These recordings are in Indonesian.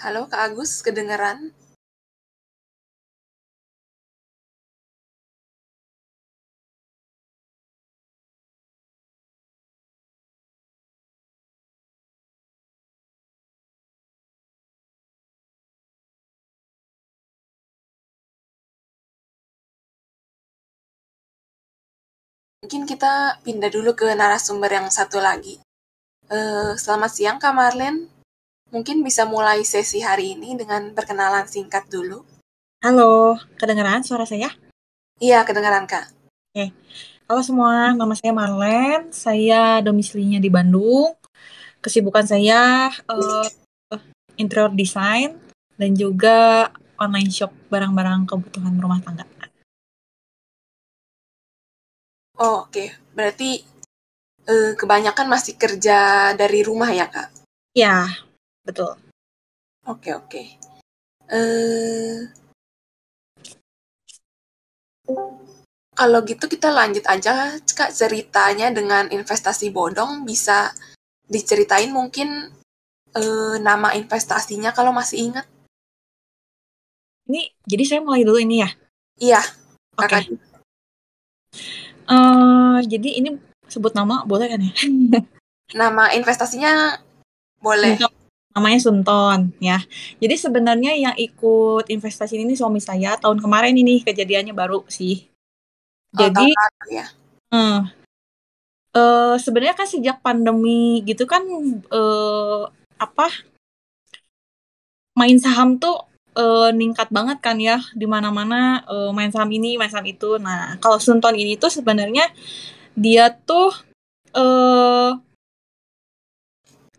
Halo Kak Agus, kedengeran? Mungkin kita pindah dulu ke narasumber yang satu lagi. Uh, selamat siang Kak Marlen. Mungkin bisa mulai sesi hari ini dengan perkenalan singkat dulu. Halo, kedengeran suara saya? Iya, kedengeran Kak. Oke. Halo semua, nama saya Marlen. Saya domisilinya di Bandung. Kesibukan saya uh, interior design dan juga online shop barang-barang kebutuhan rumah tangga. Oh, oke. Okay. Berarti uh, kebanyakan masih kerja dari rumah ya, Kak? Ya, betul. Oke, okay, oke. Okay. Uh, eh, kalau gitu kita lanjut aja, Kak, ceritanya dengan investasi bodong bisa diceritain mungkin uh, nama investasinya kalau masih ingat. Ini, jadi saya mulai dulu ini ya? Iya, Oke. Okay. Uh, jadi ini sebut nama boleh kan ya? nama investasinya boleh. Sunton. Namanya Sunton ya. Jadi sebenarnya yang ikut investasi ini suami saya tahun kemarin ini kejadiannya baru sih. Oh, Jadi lalu, ya. Uh, uh, sebenarnya kan sejak pandemi gitu kan uh, apa main saham tuh uh, ningkat banget kan ya di mana-mana uh, main saham ini main saham itu nah kalau Sunton ini tuh sebenarnya dia tuh uh,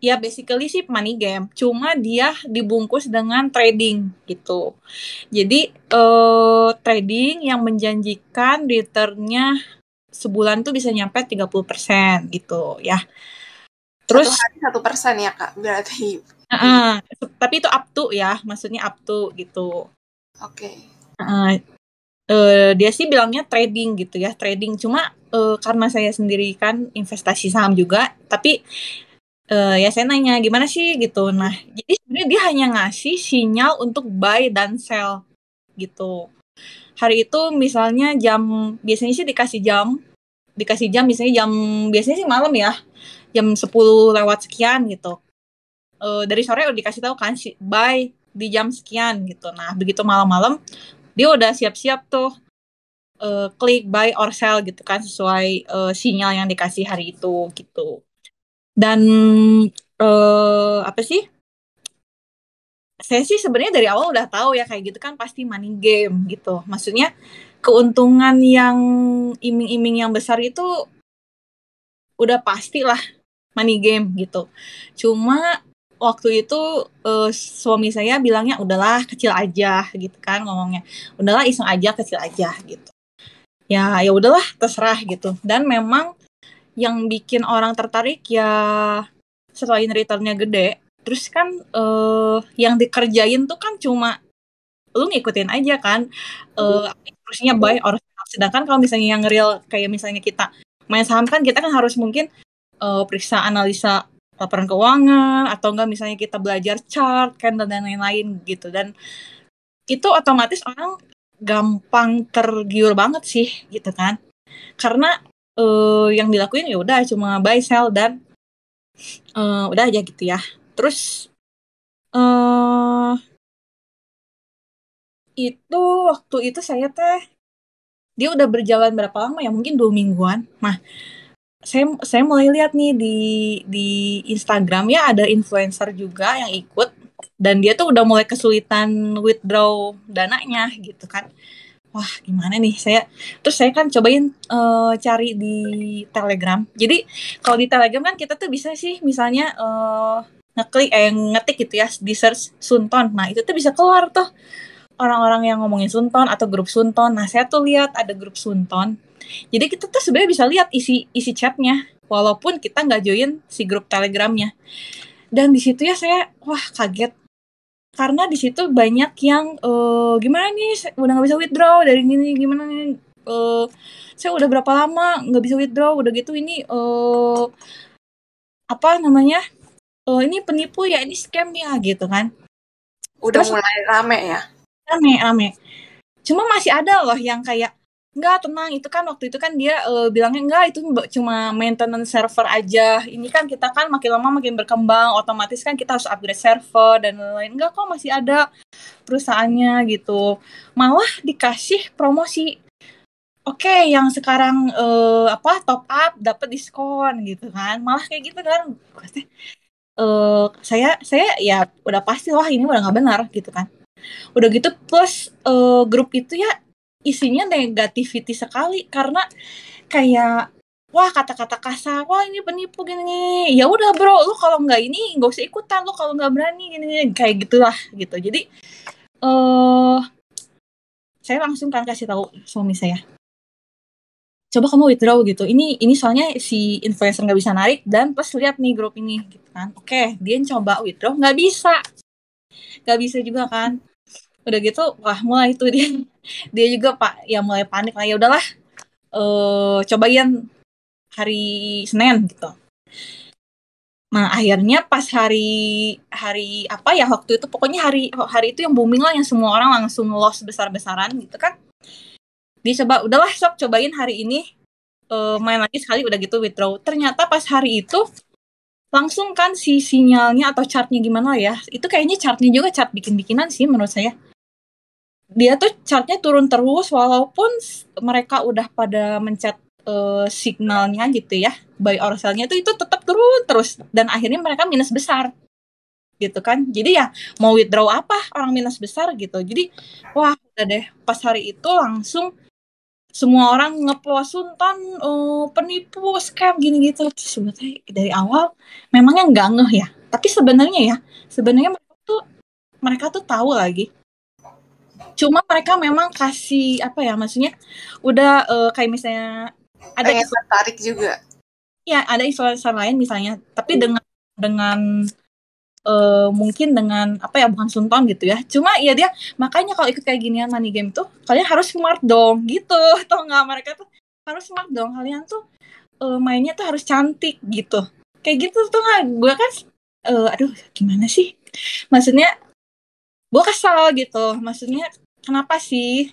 ya basically sih money game cuma dia dibungkus dengan trading gitu jadi uh, trading yang menjanjikan returnnya sebulan tuh bisa nyampe 30% gitu ya terus satu persen ya kak berarti Uh, tapi itu up to ya, maksudnya up to gitu. Oke. Okay. Uh, uh, dia sih bilangnya trading gitu ya, trading. Cuma uh, karena saya sendiri kan investasi saham juga, tapi uh, ya saya nanya gimana sih gitu. Nah, jadi sebenarnya dia hanya ngasih sinyal untuk buy dan sell gitu. Hari itu misalnya jam biasanya sih dikasih jam, dikasih jam misalnya jam biasanya sih malam ya, jam 10 lewat sekian gitu uh, dari sore udah dikasih tahu kan buy di jam sekian gitu. Nah, begitu malam-malam dia udah siap-siap tuh uh, klik buy or sell gitu kan sesuai uh, sinyal yang dikasih hari itu gitu. Dan uh, apa sih? Saya sih sebenarnya dari awal udah tahu ya kayak gitu kan pasti money game gitu. Maksudnya keuntungan yang iming-iming yang besar itu udah pasti lah money game gitu. Cuma waktu itu uh, suami saya bilangnya udahlah kecil aja gitu kan ngomongnya udahlah iseng aja kecil aja gitu ya ya udahlah terserah gitu dan memang yang bikin orang tertarik ya selain returnnya gede. Terus kan uh, yang dikerjain tuh kan cuma lu ngikutin aja kan uh, terusnya buy or sedangkan kalau misalnya yang real kayak misalnya kita main saham kan kita kan harus mungkin uh, periksa analisa laporan keuangan atau enggak misalnya kita belajar chart, candle dan lain-lain gitu. Dan itu otomatis orang gampang tergiur banget sih gitu kan. Karena uh, yang dilakuin ya udah cuma buy sell dan uh, udah aja gitu ya. Terus uh, itu waktu itu saya teh dia udah berjalan berapa lama ya? Mungkin dua mingguan. Nah saya saya mulai lihat nih di di Instagram ya ada influencer juga yang ikut dan dia tuh udah mulai kesulitan withdraw dananya gitu kan wah gimana nih? Saya terus saya kan cobain uh, cari di Telegram. Jadi kalau di Telegram kan kita tuh bisa sih misalnya uh, ngeklik eh ngetik gitu ya di search Sunton. Nah itu tuh bisa keluar tuh. Orang-orang yang ngomongin Sunton atau grup Sunton. Nah saya tuh lihat ada grup Sunton. Jadi kita tuh sebenarnya bisa lihat isi isi chatnya walaupun kita nggak join si grup telegramnya. Dan di situ ya saya wah kaget karena di situ banyak yang uh, gimana nih udah nggak bisa withdraw dari ini gimana nih uh, saya udah berapa lama nggak bisa withdraw udah gitu ini uh, apa namanya uh, ini penipu ya ini scam ya gitu kan Udah Terus- mulai rame ya? rame rame cuma masih ada loh yang kayak Enggak, tenang. Itu kan waktu itu kan dia eh, bilangnya enggak itu cuma maintenance server aja. Ini kan kita kan makin lama makin berkembang, otomatis kan kita harus upgrade server dan lain-lain. Enggak kok masih ada perusahaannya gitu. Malah dikasih promosi. Oke, yang sekarang eh, apa top up dapat diskon gitu kan. Malah kayak gitu kan. Eh saya saya ya udah pasti wah ini udah nggak benar gitu kan. Udah gitu plus eh, grup itu ya isinya negativity sekali karena kayak wah kata-kata kasar wah ini penipu gini ya udah bro lu kalau nggak ini nggak usah ikutan lu kalau nggak berani gini, gini kayak gitulah gitu. Jadi eh saya langsung kan kasih tahu suami saya. Coba kamu withdraw gitu. Ini ini soalnya si influencer nggak bisa narik dan plus lihat nih grup ini gitu kan. Oke dia coba withdraw nggak bisa. Nggak bisa juga kan udah gitu wah mulai itu dia. Dia juga pak ya mulai panik lah. Ya udahlah. Eh cobain hari Senin gitu. Nah akhirnya pas hari hari apa ya waktu itu pokoknya hari hari itu yang booming lah yang semua orang langsung loss besar besaran gitu kan. Dia coba udahlah sok cobain hari ini. Eh, main lagi sekali udah gitu withdraw. Ternyata pas hari itu langsung kan si sinyalnya atau chartnya gimana ya itu kayaknya chartnya juga chart bikin-bikinan sih menurut saya dia tuh chartnya turun terus walaupun mereka udah pada mencet eh, signalnya gitu ya buy or sell-nya itu itu tetap turun terus dan akhirnya mereka minus besar gitu kan. Jadi ya mau withdraw apa orang minus besar gitu. Jadi wah udah deh. Pas hari itu langsung semua orang ngepost Sultan eh, penipu scam gini gitu. Sebetulnya dari awal memangnya nggak ngeh ya? Tapi sebenarnya ya sebenarnya mereka tuh mereka tuh tahu lagi cuma mereka memang kasih apa ya maksudnya udah eh, kayak misalnya ada Pengen tertarik juga. ya ada influencer lain misalnya tapi dengan dengan eh, mungkin dengan apa ya bukan sunton gitu ya. Cuma ya dia makanya kalau ikut kayak ginian money game tuh kalian harus smart dong gitu. Tau nggak mereka tuh harus smart dong. Kalian tuh eh, mainnya tuh harus cantik gitu. Kayak gitu tuh nggak? Gue kan eh, aduh gimana sih? Maksudnya gue kesal gitu. Maksudnya kenapa sih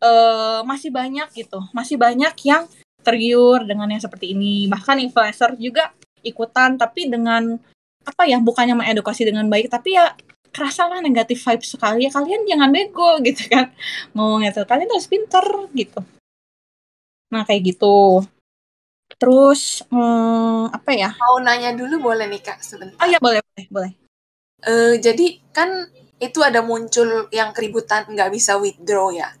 eh masih banyak gitu masih banyak yang tergiur dengan yang seperti ini. Bahkan influencer juga ikutan tapi dengan apa ya bukannya mengedukasi dengan baik tapi ya kerasa lah negatif vibe sekali. Ya kalian jangan bego gitu kan ngomongnya tuh. Kalian harus pinter gitu. Nah kayak gitu. Terus hmm, apa ya? Mau nanya dulu boleh nih Kak sebentar. oh ya boleh boleh boleh. Eh, jadi kan itu ada muncul yang keributan nggak bisa withdraw ya.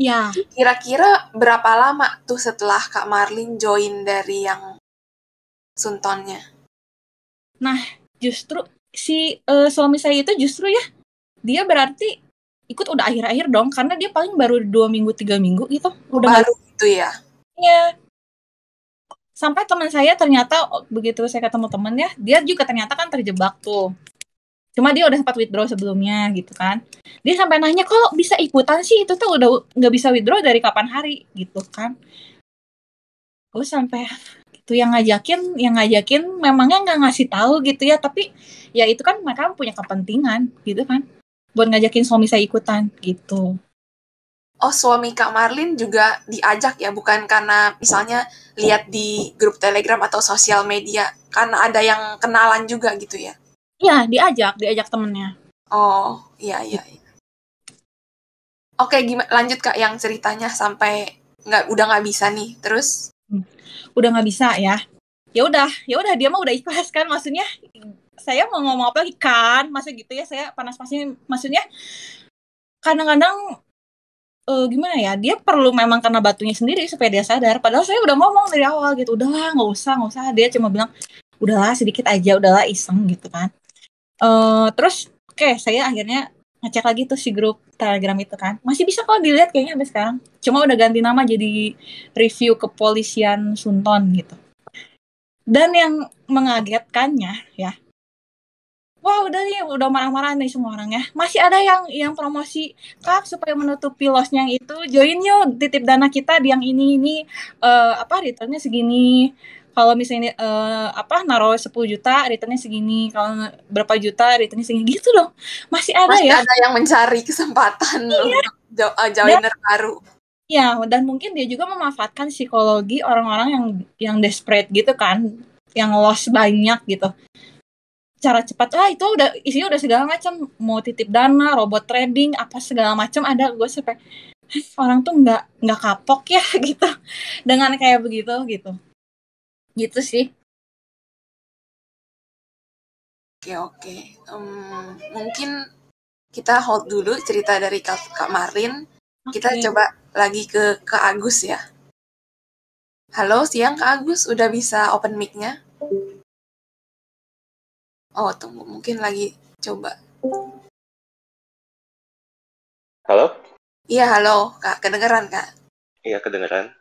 ya Kira-kira berapa lama tuh setelah Kak Marlin join dari yang Suntonnya? justru si eh, suami saya itu justru ya dia berarti ikut udah akhir-akhir dong karena dia paling baru dua minggu tiga minggu gitu udah nggak Baru itu ya. Iya. Sampai teman saya ternyata oh, begitu saya ketemu temen ya, dia juga ternyata kan terjebak tuh. Cuma dia udah sempat withdraw sebelumnya gitu kan. Dia sampai nanya kok bisa ikutan sih itu tuh udah nggak bisa withdraw dari kapan hari gitu kan. Gue sampai itu yang ngajakin, yang ngajakin memangnya nggak ngasih tahu gitu ya, tapi ya itu kan mereka punya kepentingan gitu kan. Buat ngajakin suami saya ikutan gitu. Oh, suami Kak Marlin juga diajak ya, bukan karena misalnya lihat di grup Telegram atau sosial media, karena ada yang kenalan juga gitu ya. Iya, diajak, diajak temennya. Oh, iya iya. iya. Oke, gimana lanjut Kak yang ceritanya sampai nggak udah nggak bisa nih. Terus udah nggak bisa ya ya udah ya udah dia mah udah ikhlas kan maksudnya saya mau ngomong apa lagi kan masa gitu ya saya panas pasnya maksudnya kadang-kadang eh, gimana ya dia perlu memang karena batunya sendiri supaya dia sadar padahal saya udah ngomong dari awal gitu udahlah nggak usah nggak usah dia cuma bilang udahlah sedikit aja udahlah iseng gitu kan eh terus oke saya akhirnya ngecek lagi tuh si grup telegram itu kan. Masih bisa kalau dilihat kayaknya sampai sekarang. Cuma udah ganti nama jadi review kepolisian Sunton gitu. Dan yang mengagetkannya ya. Wah udah nih udah marah-marah nih semua orang ya. Masih ada yang yang promosi kak supaya menutupi lossnya yang itu join yuk titip dana kita di yang ini ini uh, apa returnnya segini kalau misalnya uh, apa naruh 10 juta returnnya segini. Kalau berapa juta returnnya segini. Gitu dong masih ada masih ya. ada yang mencari kesempatan iya. untuk uh, joiner dan, baru ya dan mungkin dia juga memanfaatkan psikologi orang-orang yang yang desperate gitu kan. Yang loss banyak gitu. Cara cepat ah itu udah isinya udah segala macam. Mau titip dana robot trading apa segala macam ada. Gue sampai orang tuh nggak nggak kapok ya gitu. Dengan kayak begitu gitu gitu sih oke oke um, mungkin kita hold dulu cerita dari kak, kak Marin okay. kita coba lagi ke ke Agus ya halo siang kak Agus udah bisa open mic-nya Oh, tunggu. Mungkin lagi coba. Halo? Iya, halo, Kak. Kedengeran, Kak? Iya, kedengeran.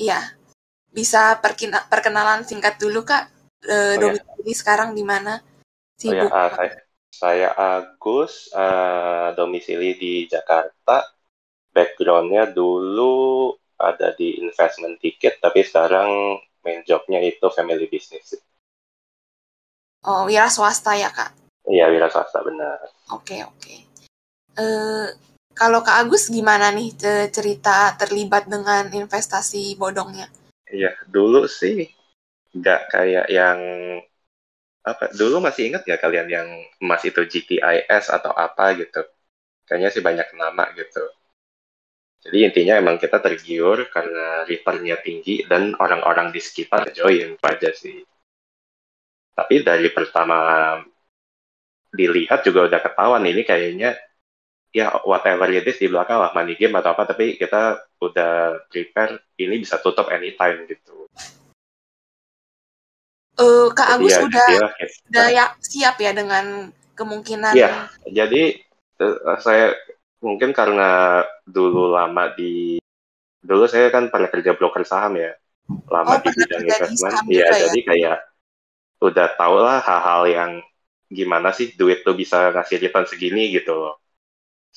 Iya. Bisa perkina perkenalan singkat dulu, Kak? E, oh, domisili ya. sekarang di mana? Sibuk. Oh, ya, uh, saya, saya Agus, uh, domisili di Jakarta. Backgroundnya dulu ada di investment ticket, tapi sekarang main jobnya itu family business. Oh, wira swasta ya, Kak? Iya, wira swasta, benar. Oke, oke. Uh, kalau Kak Agus gimana nih cerita terlibat dengan investasi bodongnya? Iya, dulu sih nggak kayak yang apa dulu masih ingat ya kalian yang emas itu GTIS atau apa gitu? Kayaknya sih banyak nama gitu. Jadi intinya emang kita tergiur karena returnnya tinggi dan orang-orang di sekitar join aja sih. Tapi dari pertama dilihat juga udah ketahuan ini kayaknya ya whatever it is di belakang lah money game atau apa tapi kita udah prepare ini bisa tutup anytime gitu. Uh, Kak Agus ya, udah ya, udah ya, siap ya dengan kemungkinan. Iya, jadi uh, saya mungkin karena dulu lama di dulu saya kan pernah kerja broker saham ya, lama oh, di bidang investment. Iya, ya? jadi kayak udah tau lah hal-hal yang gimana sih duit tuh bisa ngasih return segini gitu loh.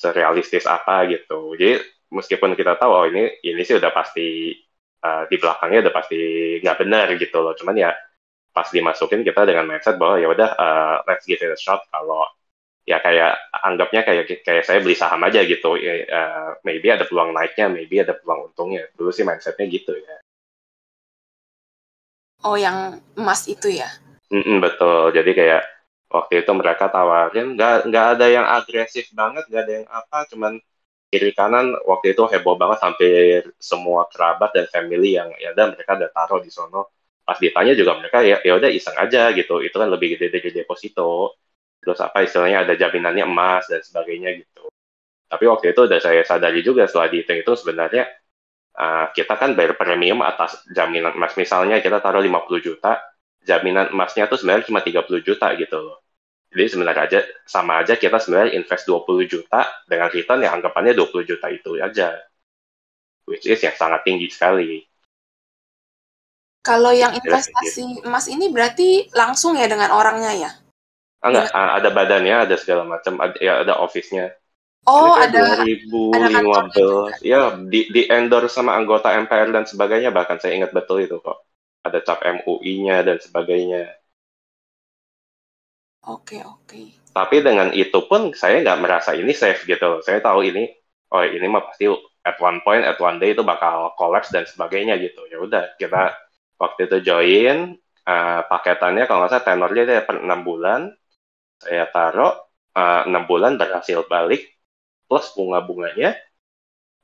Serealistis apa gitu. Jadi meskipun kita tahu oh ini ini sih udah pasti uh, di belakangnya udah pasti nggak benar gitu loh. Cuman ya pas dimasukin kita dengan mindset bahwa ya udah uh, let's give it a shot kalau ya kayak anggapnya kayak kayak saya beli saham aja gitu uh, maybe ada peluang naiknya maybe ada peluang untungnya dulu sih mindsetnya gitu ya oh yang emas itu ya Mm-mm, betul. Jadi kayak waktu itu mereka tawarin nggak nggak ada yang agresif banget, nggak ada yang apa, cuman kiri kanan waktu itu heboh banget hampir semua kerabat dan family yang ya dan mereka udah taruh di sono. Pas ditanya juga mereka ya ya udah iseng aja gitu. Itu kan lebih gede dari deposito. Terus apa istilahnya ada jaminannya emas dan sebagainya gitu. Tapi waktu itu udah saya sadari juga setelah dihitung itu sebenarnya uh, kita kan bayar premium atas jaminan emas. Misalnya kita taruh 50 juta, jaminan emasnya tuh sebenarnya cuma 30 juta gitu loh. Jadi sebenarnya aja sama aja kita sebenarnya invest 20 juta dengan return yang anggapannya 20 juta itu aja. Which is yang sangat tinggi sekali. Kalau yang investasi emas ini berarti langsung ya dengan orangnya ya? Enggak, ya. ada badannya, ada segala macam, ada, ya ada office-nya. Oh, ada 2015. Ya, di, di endorse sama anggota MPR dan sebagainya, bahkan saya ingat betul itu kok ada cap MUI-nya dan sebagainya. Oke, oke. Tapi dengan itu pun saya nggak merasa ini safe gitu. Saya tahu ini, oh ini mah pasti at one point, at one day itu bakal collapse dan sebagainya gitu. Ya udah, kita waktu itu join, uh, paketannya kalau nggak salah tenornya itu per 6 bulan. Saya taruh uh, 6 bulan berhasil balik, plus bunga-bunganya.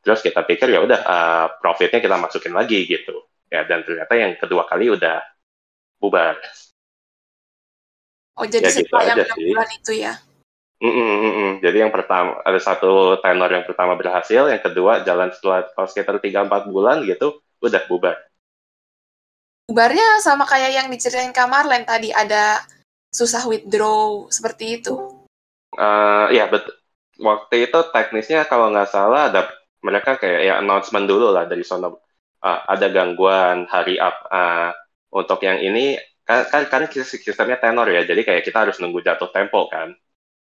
Terus kita pikir ya udah uh, profitnya kita masukin lagi gitu ya dan ternyata yang kedua kali udah bubar oh jadi ya, gitu yang bulan itu ya Mm -mm, mm -mm. Jadi yang pertama ada satu tenor yang pertama berhasil, yang kedua jalan setelah kalau sekitar tiga empat bulan gitu udah bubar. Bubarnya sama kayak yang diceritain kamar lain tadi ada susah withdraw seperti itu. Uh, ya betul. Waktu itu teknisnya kalau nggak salah ada mereka kayak ya announcement dulu lah dari sono uh, ada gangguan hari up uh, untuk yang ini kan kan, kan sistemnya tenor ya, jadi kayak kita harus nunggu jatuh tempo kan.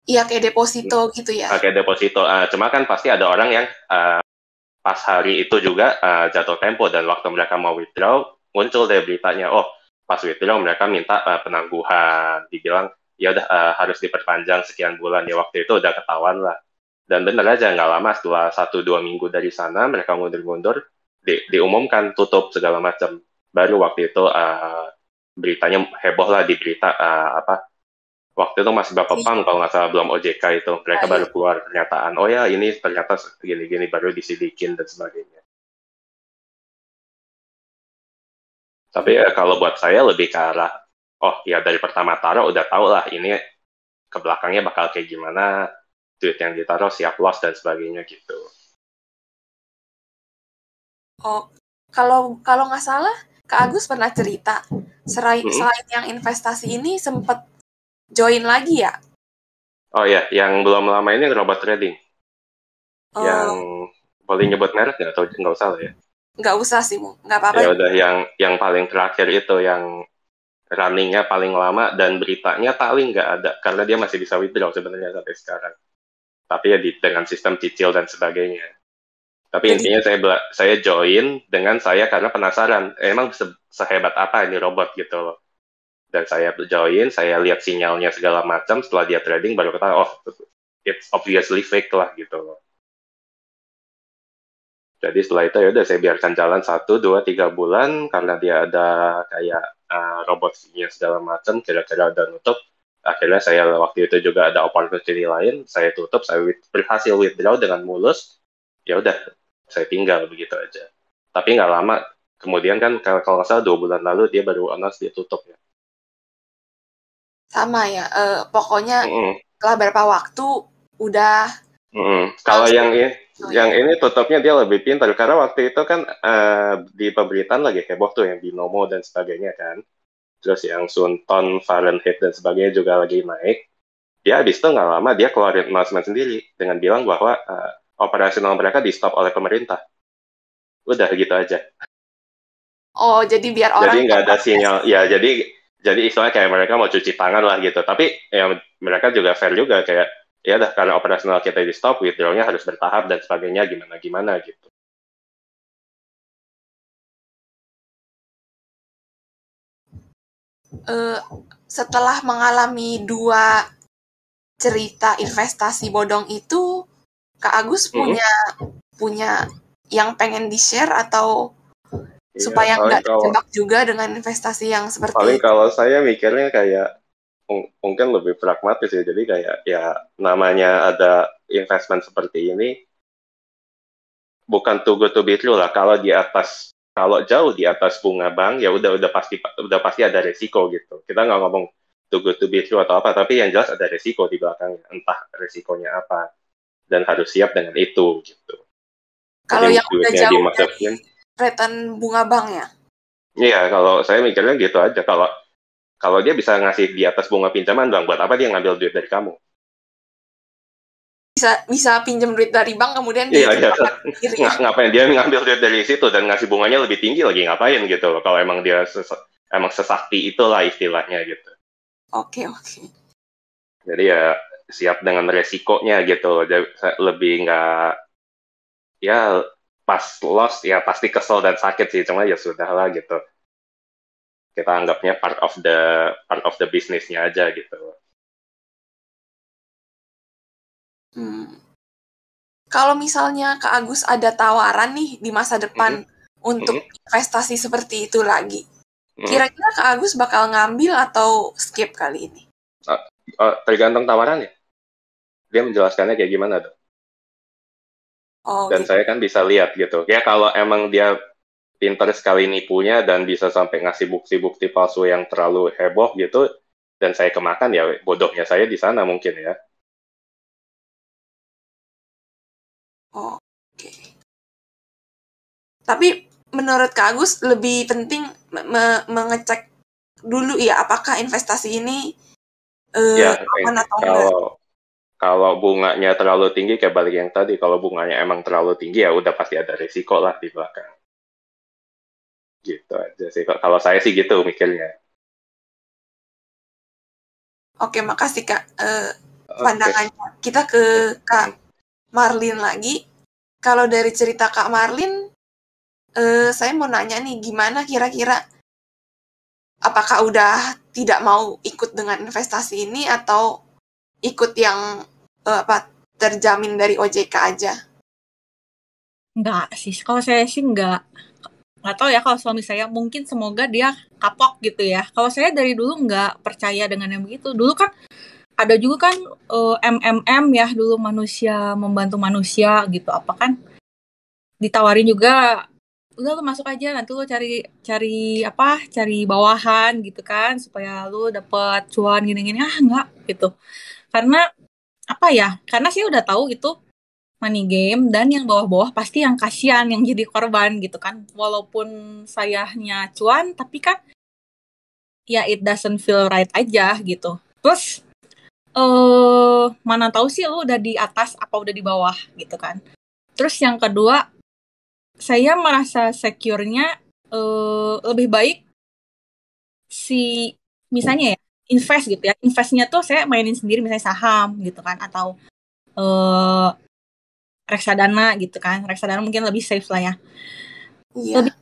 Iya kayak deposito gitu ya. Kayak deposito, uh, cuma kan pasti ada orang yang uh, pas hari itu juga uh, jatuh tempo dan waktu mereka mau withdraw muncul deh beritanya, oh pas withdraw mereka minta uh, penangguhan, dibilang ya udah uh, harus diperpanjang sekian bulan ya waktu itu udah ketahuan lah. Dan bener aja nggak lama setelah satu dua minggu dari sana mereka mundur-mundur di, diumumkan tutup segala macam. Baru waktu itu uh, beritanya heboh lah di berita uh, apa waktu itu masih Bapak Pam kalau nggak salah belum OJK itu. Mereka baru keluar pernyataan oh ya ini ternyata gini-gini baru diselidikin dan sebagainya. Tapi ya, kalau buat saya lebih ke arah oh ya dari pertama taruh udah tau lah ini ke belakangnya bakal kayak gimana duit yang ditaruh siap loss dan sebagainya gitu oh kalau kalau nggak salah Kak Agus pernah cerita selain, hmm. selain yang investasi ini sempat join lagi ya? Oh ya, yang belum lama ini robot trading. Oh. Yang boleh nyebut merek nggak atau nggak usah lah ya? Nggak usah sih, nggak apa-apa. Ya udah, yang yang paling terakhir itu yang runningnya paling lama dan beritanya paling nggak ada karena dia masih bisa withdraw sebenarnya sampai sekarang. Tapi ya di, dengan sistem cicil dan sebagainya. Tapi Jadi, intinya saya saya join dengan saya karena penasaran, emang se sehebat apa ini robot gitu loh dan saya join, saya lihat sinyalnya segala macam, setelah dia trading baru kata, oh, it's obviously fake lah gitu loh. Jadi setelah itu ya udah saya biarkan jalan satu, dua, tiga bulan karena dia ada kayak uh, robot fee segala macam, kira-kira udah nutup. Akhirnya saya waktu itu juga ada opportunity lain, saya tutup, saya with, berhasil withdraw dengan mulus. Ya udah, saya tinggal begitu aja. Tapi nggak lama, kemudian kan kalau nggak salah dua bulan lalu dia baru announce dia tutup ya sama ya uh, pokoknya mm. setelah berapa waktu udah mm. kalau yang ini oh, yang ya. ini tutupnya dia lebih pintar karena waktu itu kan uh, di pemberitaan lagi heboh tuh yang binomo dan sebagainya kan terus yang Sunton Fahrenheit dan sebagainya juga lagi naik dia habis itu nggak lama dia keluarin announcement sendiri dengan bilang bahwa uh, operasional mereka di stop oleh pemerintah. Udah gitu aja. Oh jadi biar orang jadi nggak ada sinyal. Ya jadi jadi istilahnya kayak mereka mau cuci tangan lah gitu. Tapi ya mereka juga fair juga kayak ya dah karena operasional kita di stop withdrawnya harus bertahap dan sebagainya gimana gimana gitu. Uh, setelah mengalami dua cerita investasi bodong itu Kak Agus punya hmm. punya yang pengen di share atau Iya, supaya nggak terjebak juga dengan investasi yang seperti paling itu. kalau saya mikirnya kayak mungkin lebih pragmatis ya. Jadi kayak ya namanya ada investment seperti ini bukan too good to be true lah. Kalau di atas kalau jauh di atas bunga bank ya udah udah pasti udah pasti ada resiko gitu. Kita nggak ngomong too good to be true atau apa tapi yang jelas ada resiko di belakangnya. Entah resikonya apa dan harus siap dengan itu gitu kalau yang udah jauh dari return bunga bank ya? Iya, kalau saya mikirnya gitu aja. Kalau kalau dia bisa ngasih di atas bunga pinjaman bank, buat apa dia ngambil duit dari kamu? Bisa bisa pinjam duit dari bank kemudian dia iya, iya. ngapain dia ngambil duit dari situ dan ngasih bunganya lebih tinggi lagi ngapain gitu loh kalau emang dia ses emang sesakti itulah istilahnya gitu. Oke okay, oke. Okay. Jadi ya siap dengan resikonya gitu lebih nggak ya pas loss ya pasti kesel dan sakit sih cuma ya sudah lah gitu kita anggapnya part of the part of the businessnya aja gitu hmm. kalau misalnya Kak Agus ada tawaran nih di masa depan hmm. untuk hmm. investasi seperti itu lagi hmm. kira-kira Kak Agus bakal ngambil atau skip kali ini uh, uh, tergantung tawarannya dia menjelaskannya kayak gimana tuh Oh, dan gitu. saya kan bisa lihat gitu. Ya kalau emang dia pinter sekali nipunya dan bisa sampai ngasih bukti-bukti palsu yang terlalu heboh gitu, dan saya kemakan ya bodohnya saya di sana mungkin ya. Oh, oke. Okay. Tapi menurut Kak Agus lebih penting me mengecek dulu ya apakah investasi ini uh, ya, aman atau kalau, enggak kalau bunganya terlalu tinggi kayak balik yang tadi kalau bunganya emang terlalu tinggi ya udah pasti ada risiko lah di belakang gitu aja sih kalau saya sih gitu mikirnya Oke, makasih Kak. Uh, pandangannya. Kita ke Kak Marlin lagi. Kalau dari cerita Kak Marlin, uh, saya mau nanya nih, gimana kira-kira apakah udah tidak mau ikut dengan investasi ini atau ikut yang uh, apa terjamin dari OJK aja? Enggak sih, kalau saya sih enggak. Nggak tahu ya kalau suami saya mungkin semoga dia kapok gitu ya. Kalau saya dari dulu enggak percaya dengan yang begitu. Dulu kan ada juga kan uh, MMM ya dulu manusia membantu manusia gitu apa kan ditawarin juga udah lu masuk aja nanti lu cari cari apa cari bawahan gitu kan supaya lu dapet cuan gini-gini ah enggak gitu karena apa ya karena sih udah tahu itu money game dan yang bawah-bawah pasti yang kasihan yang jadi korban gitu kan. Walaupun sayahnya cuan tapi kan ya it doesn't feel right aja gitu. Terus eh uh, mana tahu sih lu udah di atas apa udah di bawah gitu kan. Terus yang kedua saya merasa secure-nya uh, lebih baik si misalnya ya invest gitu ya investnya tuh saya mainin sendiri misalnya saham gitu kan atau uh, reksadana gitu kan reksadana mungkin lebih safe lah ya iya. lebih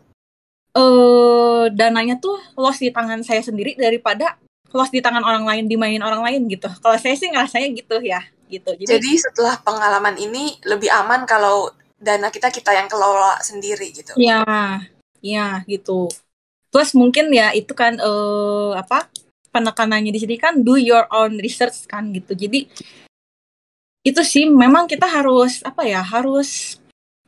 uh, dananya tuh loss di tangan saya sendiri daripada loss di tangan orang lain dimainin orang lain gitu kalau saya sih ngerasanya gitu ya gitu jadi, jadi setelah pengalaman ini lebih aman kalau dana kita kita yang kelola sendiri gitu. Iya, iya gitu. Plus mungkin ya itu kan uh, apa penekanannya di sini kan do your own research kan gitu. Jadi itu sih memang kita harus apa ya harus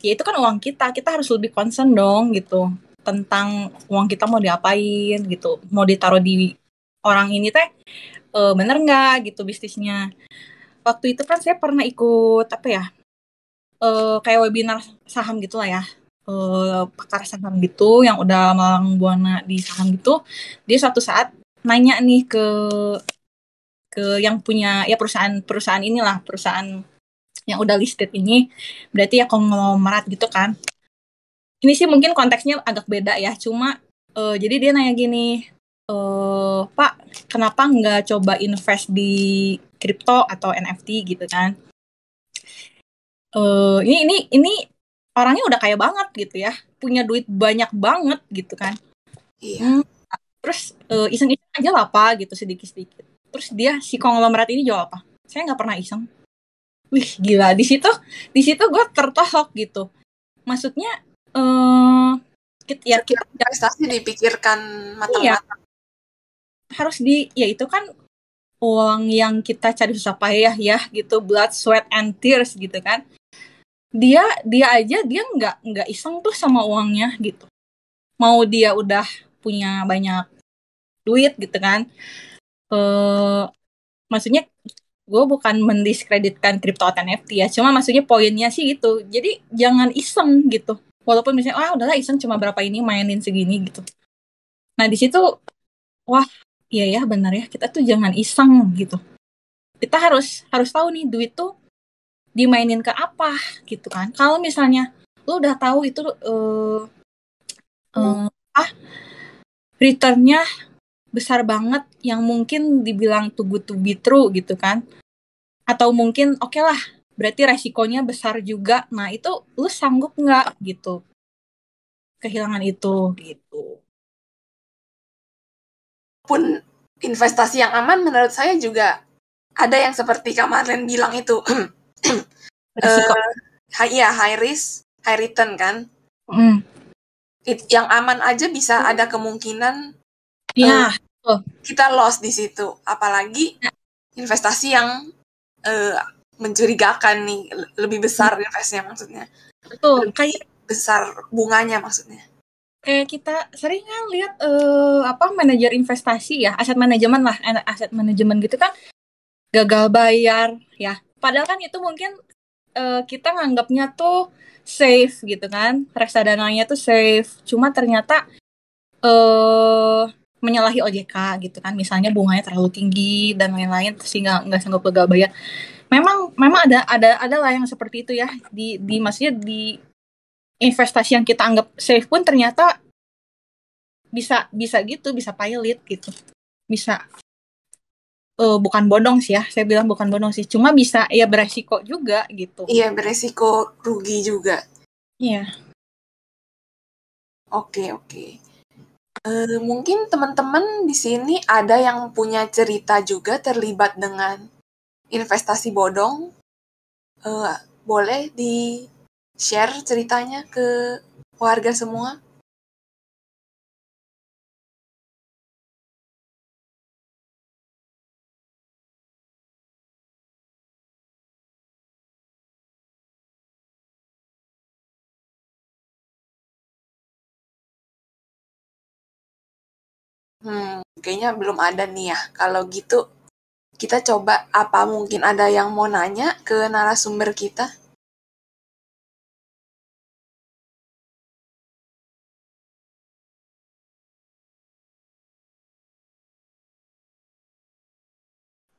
ya itu kan uang kita kita harus lebih concern dong gitu. Tentang uang kita mau diapain gitu. Mau ditaruh di orang ini teh uh, bener nggak gitu bisnisnya. Waktu itu kan saya pernah ikut apa ya uh, kayak webinar saham gitu lah ya. Uh, pakar saham gitu yang udah malang buana di saham gitu. Dia suatu saat nanya nih ke ke yang punya ya perusahaan perusahaan inilah perusahaan yang udah listed ini. Berarti ya konglomerat gitu kan. Ini sih mungkin konteksnya agak beda ya. Cuma uh, jadi dia nanya gini uh, Pak kenapa nggak coba invest di kripto atau NFT gitu kan. Uh, ini ini ini orangnya udah kaya banget gitu ya. Punya duit banyak banget gitu kan. Iya. hmm, terus uh, iseng-iseng aja lah apa gitu sedikit-sedikit. Terus dia si konglomerat ini jawab apa saya nggak pernah iseng. Wih gila. Di situ di situ gue tertohok gitu. Maksudnya uh, ya kita investasi dipikirkan matang-matang. Iya. harus di ya itu kan uang yang kita cari susah payah ya gitu. Blood sweat and tears gitu kan. Dia dia aja dia nggak nggak iseng tuh sama uangnya gitu. Mau dia udah punya banyak duit gitu kan. Eh maksudnya gue bukan mendiskreditkan kripto atau NFT ya cuma maksudnya poinnya sih gitu. Jadi jangan iseng gitu. Walaupun misalnya ah udahlah iseng cuma berapa ini mainin segini gitu. Nah di situ wah iya ya benar ya kita tuh jangan iseng gitu. Kita harus harus tahu nih duit tuh dimainin ke apa gitu kan. Kalau misalnya lu udah tahu itu uh, uh, ah returnnya besar banget yang mungkin dibilang too good to be true gitu kan. Atau mungkin oke okay lah berarti resikonya besar juga. Nah itu lu sanggup nggak? gitu. Kehilangan itu gitu. Pun investasi yang aman menurut saya juga ada yang seperti Kak Marlen bilang itu. Uh, iya high risk high return kan. Mm. It, yang aman aja bisa ada kemungkinan ya uh, kita loss di situ. Apalagi ya. investasi yang uh, mencurigakan nih. Lebih besar mm. investnya maksudnya. Betul. Kayak besar bunganya maksudnya. Kayak kita sering kan lihat uh, apa manajer investasi ya aset manajemen lah. Aset manajemen gitu kan gagal bayar ya. Padahal kan itu mungkin uh, kita nganggapnya tuh safe gitu kan. Reksadananya tuh safe. Cuma ternyata uh, menyalahi OJK gitu kan. Misalnya bunganya terlalu tinggi dan lain-lain sehingga nggak sanggup gagal bayar. Memang memang ada ada ada lah yang seperti itu ya. Di di maksudnya di investasi yang kita anggap safe pun ternyata bisa bisa gitu bisa pilot gitu. Bisa uh, bukan bodong sih ya. Saya bilang bukan bodong sih. Cuma bisa ya beresiko juga gitu. Iya beresiko rugi juga. Iya. Oke oke uh, mungkin teman-teman di sini ada yang punya cerita juga terlibat dengan investasi bodong. Uh, boleh di share ceritanya ke warga semua Hmm, kayaknya belum ada nih ya. Kalau gitu, kita coba apa mungkin ada yang mau nanya ke narasumber kita?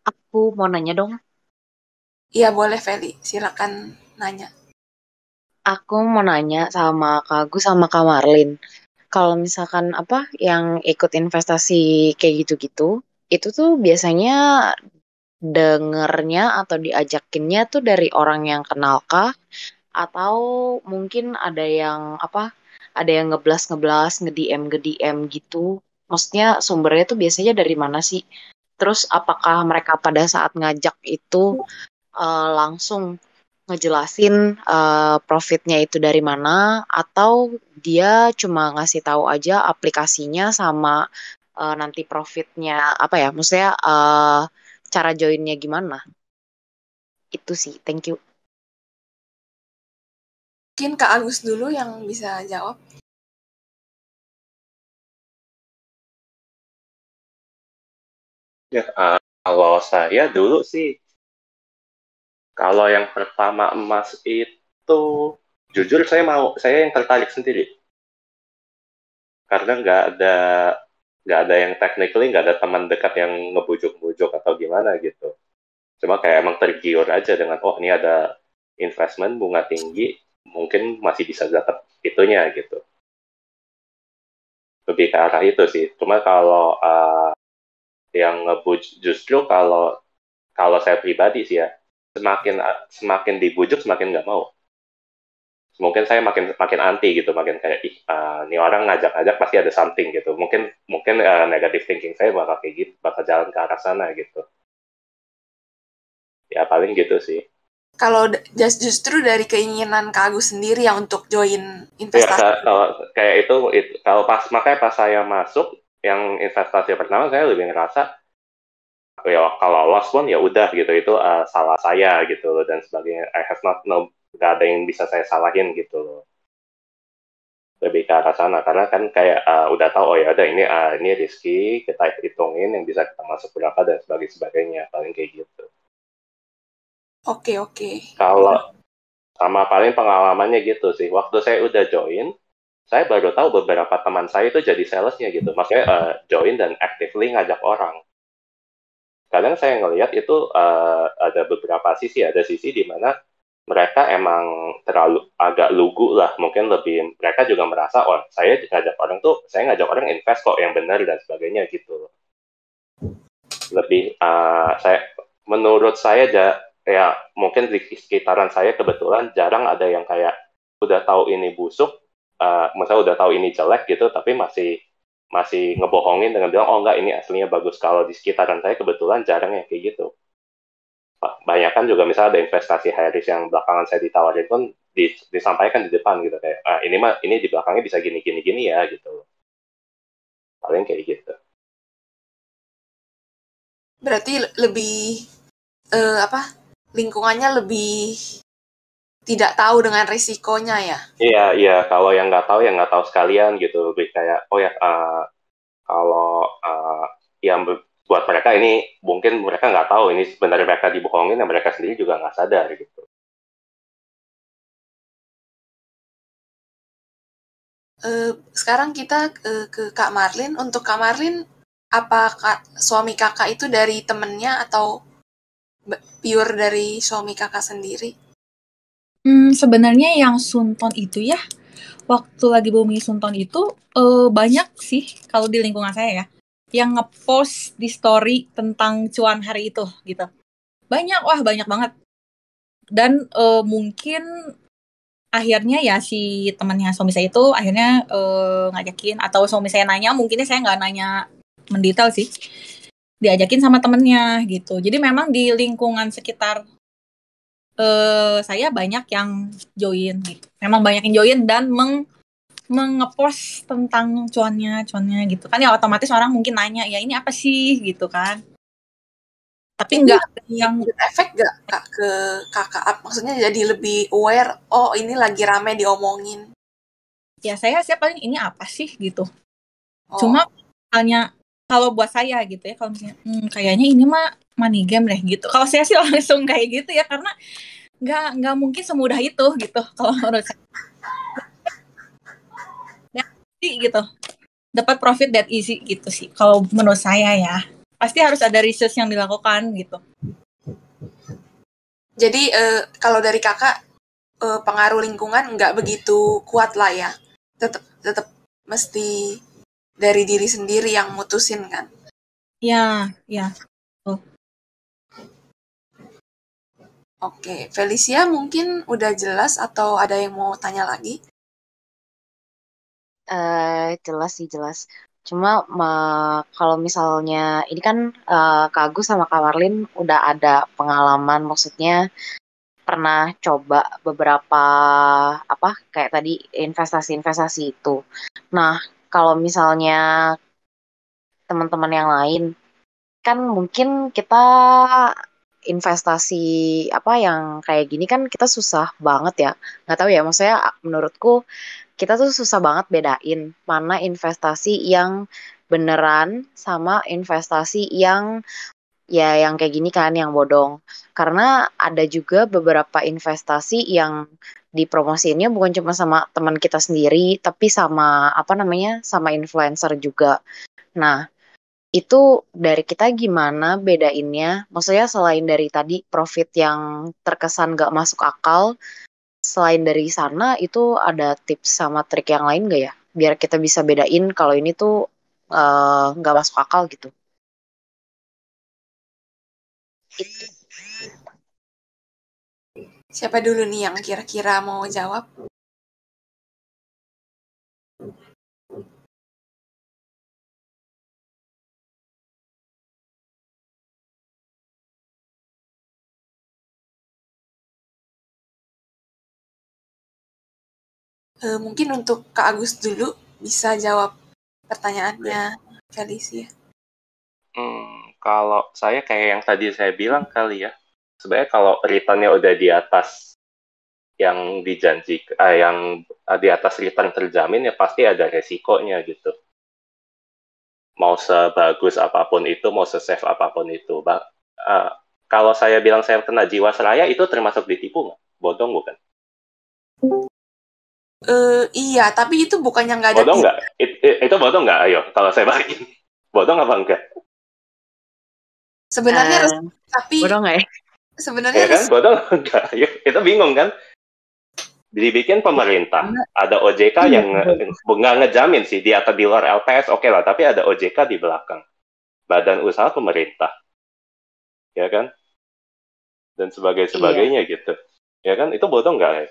Aku mau nanya dong. Iya boleh Feli, silakan nanya. Aku mau nanya sama Kak Agus sama Kak Marlin kalau misalkan apa yang ikut investasi kayak gitu-gitu, itu tuh biasanya dengernya atau diajakinnya tuh dari orang yang kenal kah? Atau mungkin ada yang apa? Ada yang ngeblas ngeblas, nge-DM nge-DM gitu. Maksudnya sumbernya tuh biasanya dari mana sih? Terus apakah mereka pada saat ngajak itu uh, langsung ngejelasin uh, profitnya itu dari mana atau dia cuma ngasih tahu aja aplikasinya sama uh, nanti profitnya apa ya maksudnya uh, cara joinnya gimana? Itu sih thank you. Mungkin Kak Agus dulu yang bisa jawab. Ya uh, kalau saya dulu sih kalau yang pertama emas itu jujur saya mau saya yang tertarik sendiri. Karena nggak ada nggak ada yang technically nggak ada teman dekat yang ngebujuk-bujuk atau gimana gitu. Cuma kayak emang tergiur aja dengan oh ini ada investment bunga tinggi mungkin masih bisa dapat itunya gitu. Lebih ke arah itu sih. Cuma kalau uh, yang ngebujuk justru kalau kalau saya pribadi sih ya semakin semakin dibujuk semakin nggak mau. Mungkin saya makin makin anti gitu makin kayak ih uh, ini orang ngajak-ngajak pasti ada something gitu. Mungkin mungkin uh, negative thinking saya bakal kayak gitu bakal jalan ke arah sana gitu. Ya paling gitu sih. Kalau just justru dari keinginan Kak Agus sendiri ya untuk join investasi. Ya, kalau kayak itu, itu kalau pas makanya pas saya masuk yang investasi pertama saya lebih ngerasa ya kalau lost pun ya udah gitu. Itu uh, salah saya gitu loh dan sebagainya. I have not no gak ada yang bisa saya salahin gitu loh. Lebih ke arah sana. Karena kan kayak uh, udah tahu oh ya ada ini uh, ini risky kita hitungin yang bisa kita masuk berapa dan sebagainya sebagainya. Paling kayak gitu. Oke okay, oke. Okay. kalau sama paling pengalamannya gitu sih. Waktu saya udah join saya baru tahu beberapa teman saya itu jadi salesnya gitu. Maksudnya uh, join dan actively ngajak orang kadang saya ngelihat itu uh, ada beberapa sisi ada sisi di mana mereka emang terlalu agak lugu lah. Mungkin lebih mereka juga merasa oh saya ngajak orang tuh saya ngajak orang invest kok yang benar dan sebagainya gitu. Lebih uh, saya menurut saya ja, ya mungkin di sekitaran saya kebetulan jarang ada yang kayak udah tahu ini busuk uh, misalnya udah tahu ini jelek gitu tapi masih masih ngebohongin dengan bilang oh enggak ini aslinya bagus. Kalau di sekitaran saya kebetulan jarang yang kayak gitu. Banyak kan juga misalnya ada investasi high risk yang belakangan saya ditawarin pun disampaikan di depan gitu kayak ah, ini mah ini di belakangnya bisa gini gini gini ya gitu. Paling kayak gitu. Berarti lebih uh, apa lingkungannya lebih tidak tahu dengan risikonya ya? Iya, iya. Kalau yang nggak tahu, yang nggak tahu sekalian gitu. Lebih kayak, oh ya, uh, kalau uh, yang buat mereka ini mungkin mereka nggak tahu ini sebenarnya mereka dibohongin dan mereka sendiri juga nggak sadar gitu. Uh, sekarang kita ke, ke Kak Marlin. Untuk Kak Marlin, apa kak, suami kakak itu dari temennya atau pure dari suami kakak sendiri? Hmm, sebenarnya yang Sunton itu ya, waktu lagi booming Sunton itu uh, banyak sih kalau di lingkungan saya ya, yang ngepost di story tentang cuan hari itu gitu. Banyak, wah banyak banget. Dan uh, mungkin akhirnya ya si temannya suami saya itu akhirnya uh, ngajakin atau suami saya nanya mungkinnya saya nggak nanya mendetail sih diajakin sama temennya gitu jadi memang di lingkungan sekitar uh, saya banyak yang join gitu. Memang banyak yang join dan meng mengepost tentang cuannya cuannya gitu. Kan ya otomatis orang mungkin nanya ya ini apa sih? gitu kan. Tapi enggak yang efek gak kak ke kakak maksudnya jadi lebih aware oh ini lagi rame diomongin. Ya saya sih paling ini apa sih? gitu. Oh. cuma hanya kalau buat saya gitu ya kalau misalnya hmm, kayaknya ini mah money game deh gitu kalau saya sih langsung kayak gitu ya karena nggak nggak mungkin semudah itu gitu kalau menurut saya ya, gitu dapat profit that easy gitu sih kalau menurut saya ya pasti harus ada research yang dilakukan gitu. Jadi uh, kalau dari kakak uh, pengaruh lingkungan nggak begitu kuat lah ya, tetap tetap mesti dari diri sendiri yang mutusin kan? Ya, ya. Oke, Felicia mungkin udah jelas atau ada yang mau tanya lagi? Uh, jelas sih jelas. Cuma kalau misalnya ini kan uh, Kak Agus sama Kak Marlin udah ada pengalaman maksudnya pernah coba beberapa apa kayak tadi investasi-investasi itu. Nah, kalau misalnya teman-teman yang lain kan mungkin kita investasi apa yang kayak gini kan kita susah banget ya. Nggak tahu ya, maksudnya menurutku kita tuh susah banget bedain mana investasi yang beneran sama investasi yang ya yang kayak gini kan yang bodong. Karena ada juga beberapa investasi yang dipromosiinnya bukan cuma sama teman kita sendiri, tapi sama apa namanya? sama influencer juga. Nah, itu dari kita gimana bedainnya? Maksudnya selain dari tadi profit yang terkesan gak masuk akal, selain dari sana itu ada tips sama trik yang lain gak ya? Biar kita bisa bedain kalau ini tuh eh, nggak uh, masuk akal gitu. Siapa dulu nih yang kira-kira mau jawab? Uh, mungkin untuk Kak Agus dulu bisa jawab pertanyaannya Felicia. Hmm, kalau saya kayak yang tadi saya bilang kali ya, sebenarnya kalau returnnya udah di atas yang dijanji, eh, yang di atas return terjamin ya pasti ada resikonya gitu. Mau sebagus apa pun itu, mau sesafe apa pun itu, bang. Uh, kalau saya bilang saya kena jiwa seraya itu termasuk ditipu nggak? Bodong bukan? Uh, iya, tapi itu bukannya nggak ada. Bodong nggak? It, it, itu bodong nggak? Ayo, kalau saya bagi. Bodong apa enggak? Sebenarnya uh, tapi bodong nggak ya? Sebenarnya ya kan, bodong enggak. Ayo, itu bingung kan? Dibikin pemerintah, ada OJK iya, yang nggak ngejamin sih di atas di luar LPS oke okay lah, tapi ada OJK di belakang, Badan Usaha Pemerintah, ya kan? Dan sebagai sebagainya iya. gitu, ya kan? Itu bodong nggak ya?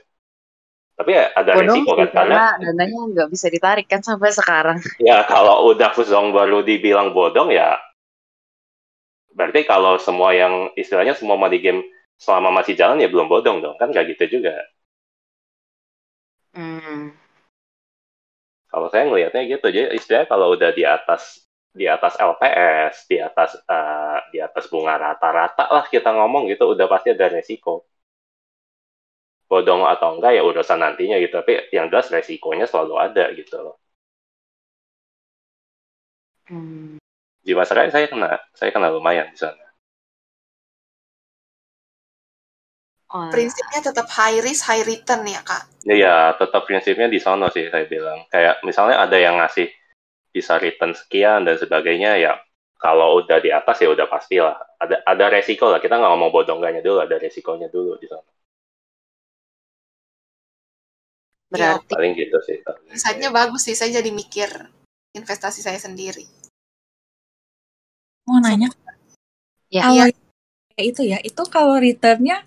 Tapi ya ada Bodong resiko kan karena dananya nggak bisa ditarik kan sampai sekarang. Ya kalau udah Fuzong baru dibilang bodong ya berarti kalau semua yang istilahnya semua money game selama masih jalan ya belum bodong dong kan nggak gitu juga. Hmm. Kalau saya ngelihatnya gitu, jadi istilahnya kalau udah di atas di atas LPS, di atas uh, di atas bunga rata-rata lah kita ngomong gitu, udah pasti ada resiko bodong atau enggak ya urusan nantinya gitu. Tapi yang jelas resikonya selalu ada gitu loh. Hmm. Jiwasraya saya kena saya kena lumayan di sana. Oh. prinsipnya tetap high risk high return ya kak? Iya tetap prinsipnya di sana sih saya bilang. Kayak misalnya ada yang ngasih bisa return sekian dan sebagainya ya kalau udah di atas ya udah pasti lah ada ada resiko lah. Kita nggak ngomong bodong dulu ada resikonya dulu di sana Berarti ya, paling gitu sih. Insightnya bagus sih, saya jadi mikir investasi saya sendiri. Mau nanya, Ya. kalau itu ya, itu kalau returnnya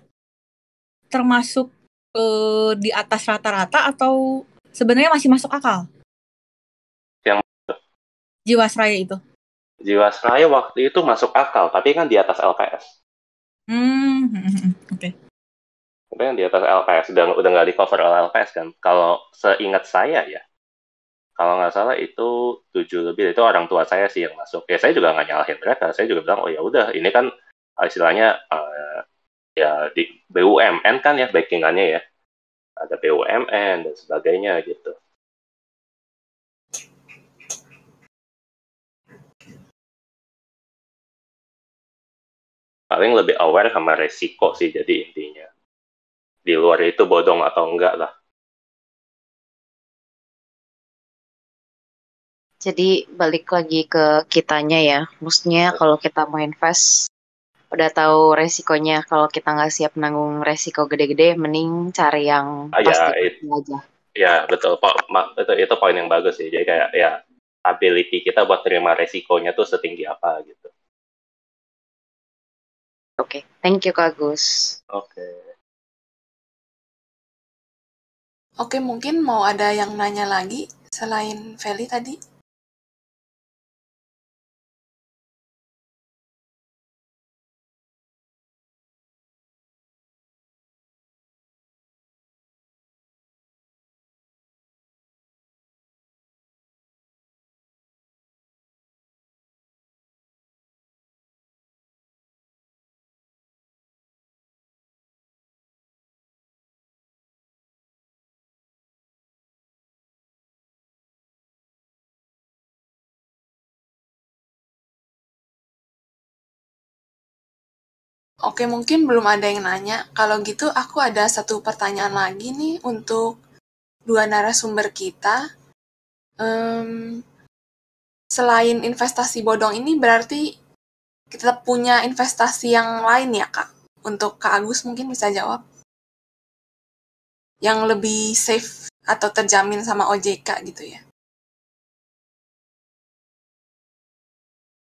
termasuk eh, di atas rata-rata atau sebenarnya masih masuk akal? Yang- Jiwasraya itu. Jiwasraya waktu itu masuk akal, tapi kan di atas LPS. Hmm, oke. Tapi kan di atas LPS, udah, udah nggak di cover oleh LPS kan. Kalau seingat saya ya, kalau nggak salah itu tujuh lebih, itu orang tua saya sih yang masuk. Ya saya juga nggak nyalahin mereka, saya juga bilang, oh ya udah, ini kan istilahnya eh, ya di BUMN kan ya backingannya ya. Ada BUMN dan sebagainya gitu. paling lebih aware sama resiko sih jadi intinya di luar itu bodong atau enggak lah Jadi balik lagi ke kitanya ya. Maksudnya kalau kita mau invest, udah tahu resikonya. Kalau kita nggak siap nanggung resiko gede-gede, mending cari yang Ah, ya, pasti it- aja. ya betul Po- ma- itu itu poin yang bagus sih jadi kayak ya ability kita buat terima resikonya tuh setinggi apa gitu Oke, thank you Kak Gus. oke Oke, mungkin mau ada yang nanya lagi selain Feli tadi? Oke, mungkin belum ada yang nanya. Kalau gitu, aku ada satu pertanyaan lagi nih untuk dua narasumber kita. Em, selain investasi bodong ini, berarti kita punya investasi yang lain ya, Kak? Untuk Kak Agus mungkin bisa jawab. Yang lebih safe atau terjamin sama OJK gitu ya.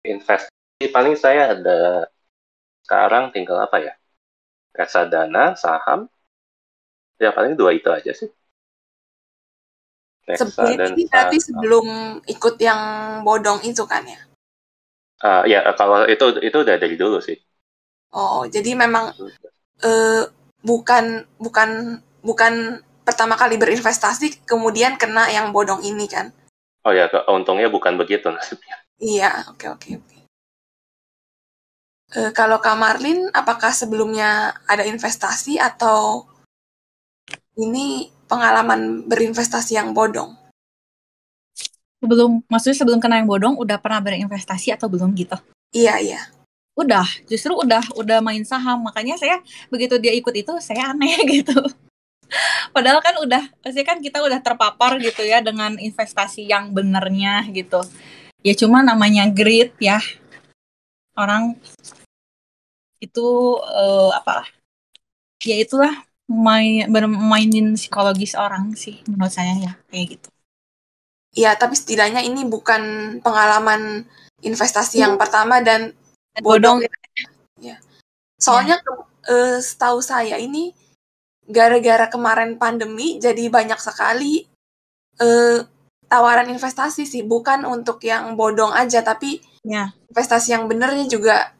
investasi paling saya ada sekarang tinggal apa ya reksadana saham ya paling dua itu aja sih Sebelum reksadana ini berarti saham. sebelum ikut yang bodong itu kan ya? Ah, ya kalau itu itu udah dari dulu sih Oh, jadi memang eh, bukan bukan bukan pertama kali berinvestasi kemudian kena yang bodong ini kan? oh ya untungnya bukan begitu nasibnya Iya, oke oke oke. Eh, kalau Kak Marlin, apakah sebelumnya ada investasi atau ini pengalaman berinvestasi yang bodong? Sebelum, maksudnya sebelum kena yang bodong, udah pernah berinvestasi atau belum gitu? Iya iya. Udah, justru udah udah main saham. Makanya saya begitu dia ikut itu, saya aneh gitu. Padahal kan udah, pasti kan kita udah terpapar gitu ya dengan investasi yang benernya gitu. Ya cuma namanya greed ya. Orang itu eh, apa? Ya itulah main bermainin psikologis orang sih menurut saya ya kayak gitu. Iya, tapi setidaknya ini bukan pengalaman investasi yang pertama dan bodong. Ya. Soalnya ke- eh, setahu saya ini gara-gara kemarin pandemi jadi banyak sekali eh, tawaran investasi sih, bukan untuk yang bodong aja, tapi Ya. investasi yang benernya juga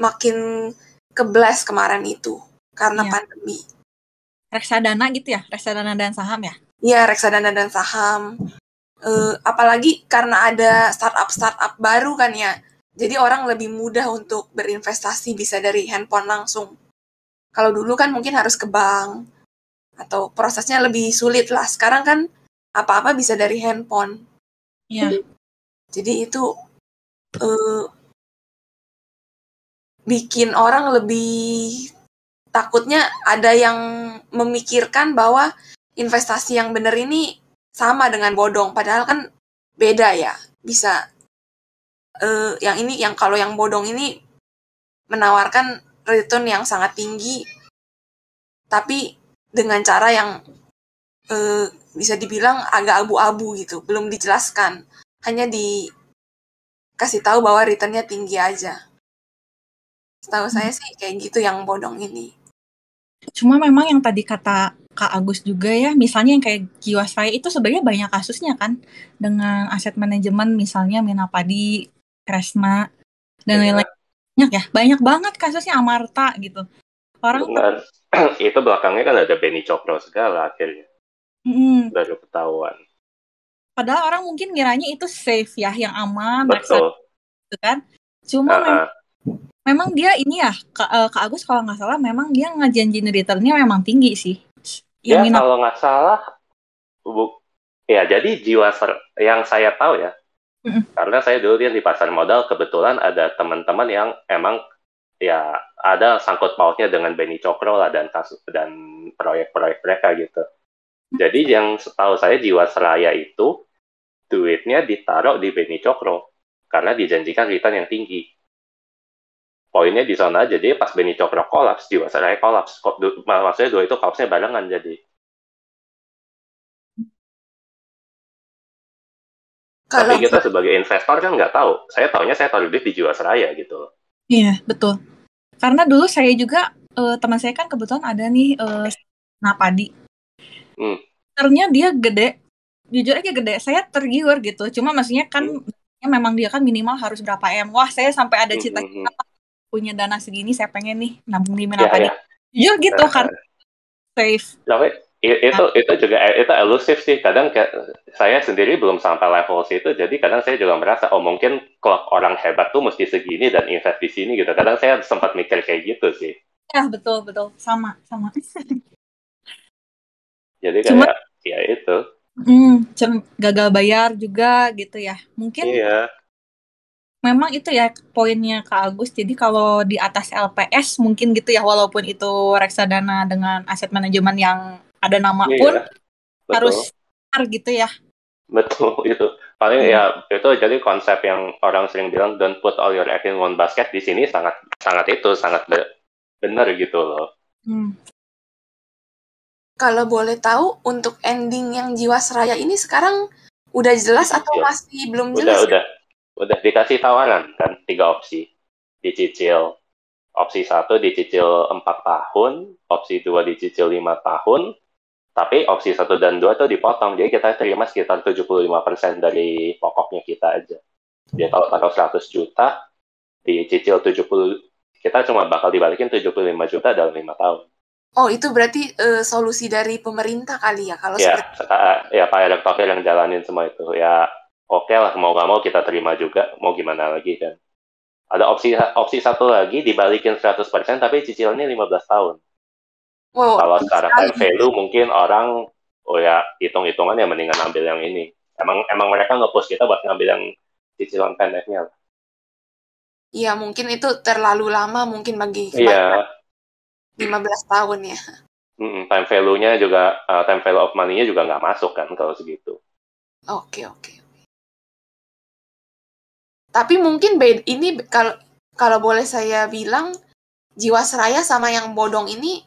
makin kebles kemarin itu karena Iya. pandemi. Reksadana gitu ya, reksadana dan saham ya. Iya, reksadana dan saham. Eh, apalagi karena ada startup-startup baru kan ya. Jadi orang lebih mudah untuk berinvestasi bisa dari handphone langsung. Kalau dulu kan mungkin harus ke bank atau prosesnya lebih sulit lah. Sekarang kan apa-apa bisa dari handphone. Iya. Jadi itu eh, bikin orang lebih takutnya ada yang memikirkan bahwa investasi yang benar ini sama dengan bodong. Padahal kan beda ya. Bisa eh, yang ini yang kalau yang bodong ini menawarkan return yang sangat tinggi tapi dengan cara yang eh, bisa dibilang agak abu-abu gitu, belum dijelaskan. Hanya dikasih kasih tahu bahwa returnnya tinggi aja. Setahu saya sih kayak gitu yang bodong ini. Cuma memang yang tadi kata Kak Agus juga ya, misalnya yang kayak Jiwasraya itu sebenarnya banyak kasusnya kan dengan aset manajemen misalnya Minapadi, Kresna dan Iya. lain-lain banyak ya, banyak banget kasusnya Amarta gitu. Orang Benar. itu belakangnya kan ada Benny Cokro segala akhirnya Mm, baru ketahuan. padahal orang mungkin ngiranya itu safe ya, yang aman, reksa Betul. gitu kan. Cuma Ah, ah. Memang dia ini ya, Kak, eh, Kak Agus kalau nggak salah memang dia ngejanjiin returnnya memang tinggi sih. Yang Ya Minap kalau nggak salah, bu, ya jadi jiwa ser- yang saya tahu ya, Mm-mm. karena saya dulu dia di pasar modal kebetulan ada teman-teman yang emang ya ada sangkut pautnya dengan Benny Cokro lah dan kasus dan proyek-proyek mereka gitu. Jadi yang setahu saya Jiwasraya itu duitnya ditaruh di Benny Cokro karena dijanjikan return yang tinggi. Poinnya di sana aja, jadi pas Benny Cokro kolaps, Jiwasraya kolaps. Maksudnya dua itu kolapsnya barengan jadi. Kalau Tapi kita sebagai investor kan nggak tahu. Saya taunya saya taruh duit di Jiwasraya gitu. Iya, betul. Karena dulu saya juga eh, teman saya kan kebetulan ada nih eh napadi. Hmm. Ternyata dia gede. Jujur aja gede. Saya tergiur gitu. Cuma maksudnya kan Hmm. memang dia kan minimal harus berapa M. Wah, saya sampai ada Hmm, cita-cita hmm, punya dana segini saya pengen nih nabung di Ya, Minapadi. ya. Jujur gitu Eh, kan safe. Tapi i- itu itu juga itu elusif sih. Kadang kayak saya sendiri belum sampai level situ. Jadi kadang saya juga merasa oh mungkin kalau orang hebat tuh mesti segini dan invest di sini gitu. Kadang saya sempat mikir kayak gitu sih. Ya, betul, betul. Sama, sama. Jadi kayak Cuma- ya itu. Hmm, gagal bayar juga gitu ya. Mungkin Iya. Memang itu ya poinnya Kak Agus. Jadi kalau di atas LPS mungkin gitu ya walaupun itu reksadana dengan aset manajemen yang ada nama Iya. pun Betul. harus benar gitu ya. Betul itu. Paling Hmm. ya itu jadi konsep yang orang sering bilang don't put all your eggs in one basket di sini sangat sangat itu sangat be- benar gitu loh. Hmm. kalau boleh tahu untuk ending yang Jiwasraya ini sekarang udah jelas atau masih belum Udah jelas? udah udah dikasih tawaran kan tiga opsi. Dicicil opsi satu dicicil empat tahun opsi dua dicicil lima tahun tapi opsi satu dan dua tuh dipotong. Jadi kita terima sekitar 75% dari pokoknya kita aja. Dia kalau taruh 100 juta dicicil 70 kita cuma bakal dibalikin 75 juta dalam lima tahun. Oh itu berarti eh, solusi dari pemerintah kali ya? Kalau ya seperti ya Pak Erick Thohir yang jalanin semua itu. Ya oke lah mau nggak mau kita terima juga mau gimana lagi kan. Ada opsi opsi satu lagi dibalikin 100% tapi cicilannya 15 tahun. Wow kalau sekarang time value mungkin orang oh ya hitung-hitungan ya mendingan ambil yang ini. Emang emang mereka nge-push kita buat ngambil yang cicilan pendeknya Iya mungkin itu terlalu lama mungkin bagi iya. 15 tahun ya. mm, time value-nya juga uh, time value of money-nya juga nggak masuk kan kalau segitu. Oke oke. Tapi mungkin beda ini kalau kalau boleh saya bilang Jiwasraya sama yang bodong ini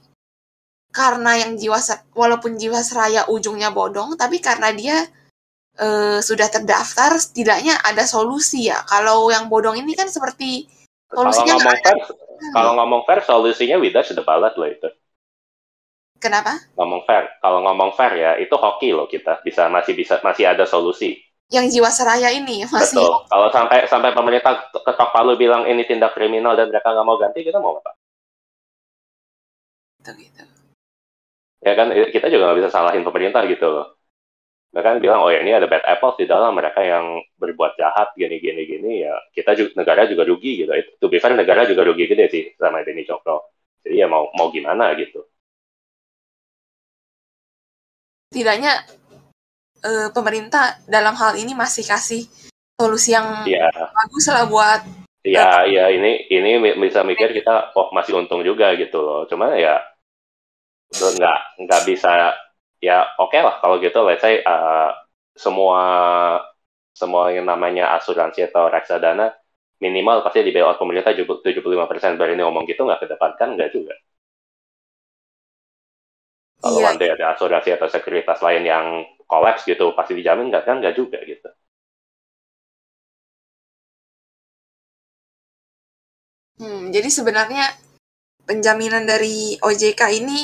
karena yang jiwa walaupun Jiwasraya ujungnya bodong tapi karena dia eh, sudah terdaftar setidaknya ada solusi ya. Kalau yang bodong ini kan seperti kalau Solusinya ngomong nggak ada. fair kalau ngomong fair solusinya Wida sudah balat loh itu kenapa? ngomong fair kalau ngomong fair ya itu hoki loh kita bisa masih bisa masih ada solusi Yang Jiwasraya ini masih betul. kalau sampai sampai pemerintah ketok palu bilang ini tindak kriminal dan mereka nggak mau ganti kita mau apa? Gitu, gitu. ya kan kita juga nggak bisa salahin pemerintah gitu loh. Mereka kan bilang oh ya ini ada bad apples di dalam mereka yang berbuat jahat gini gini gini ya kita juga negara juga rugi gitu. Itu to be fair negara juga rugi gede sih sama Benny Cokro. Jadi ya mau mau gimana gitu. Setidaknya eh, pemerintah dalam hal ini masih kasih solusi yang ya bagus lah buat ya ya ini ini bisa mikir kita oh masih untung juga gitu loh. Cuman ya nggak nggak bisa ya oke lah kalau gitu. Let's say uh, semua semua yang namanya asuransi atau reksadana minimal pasti di bailout pemerintah 75% berani ngomong gitu nggak kedepankan? Nggak juga. Kalau Iya. day ada asuransi atau sekuritas lain yang kolaps gitu pasti dijamin nggak kan nggak juga gitu Hmm, jadi sebenarnya penjaminan dari OJK ini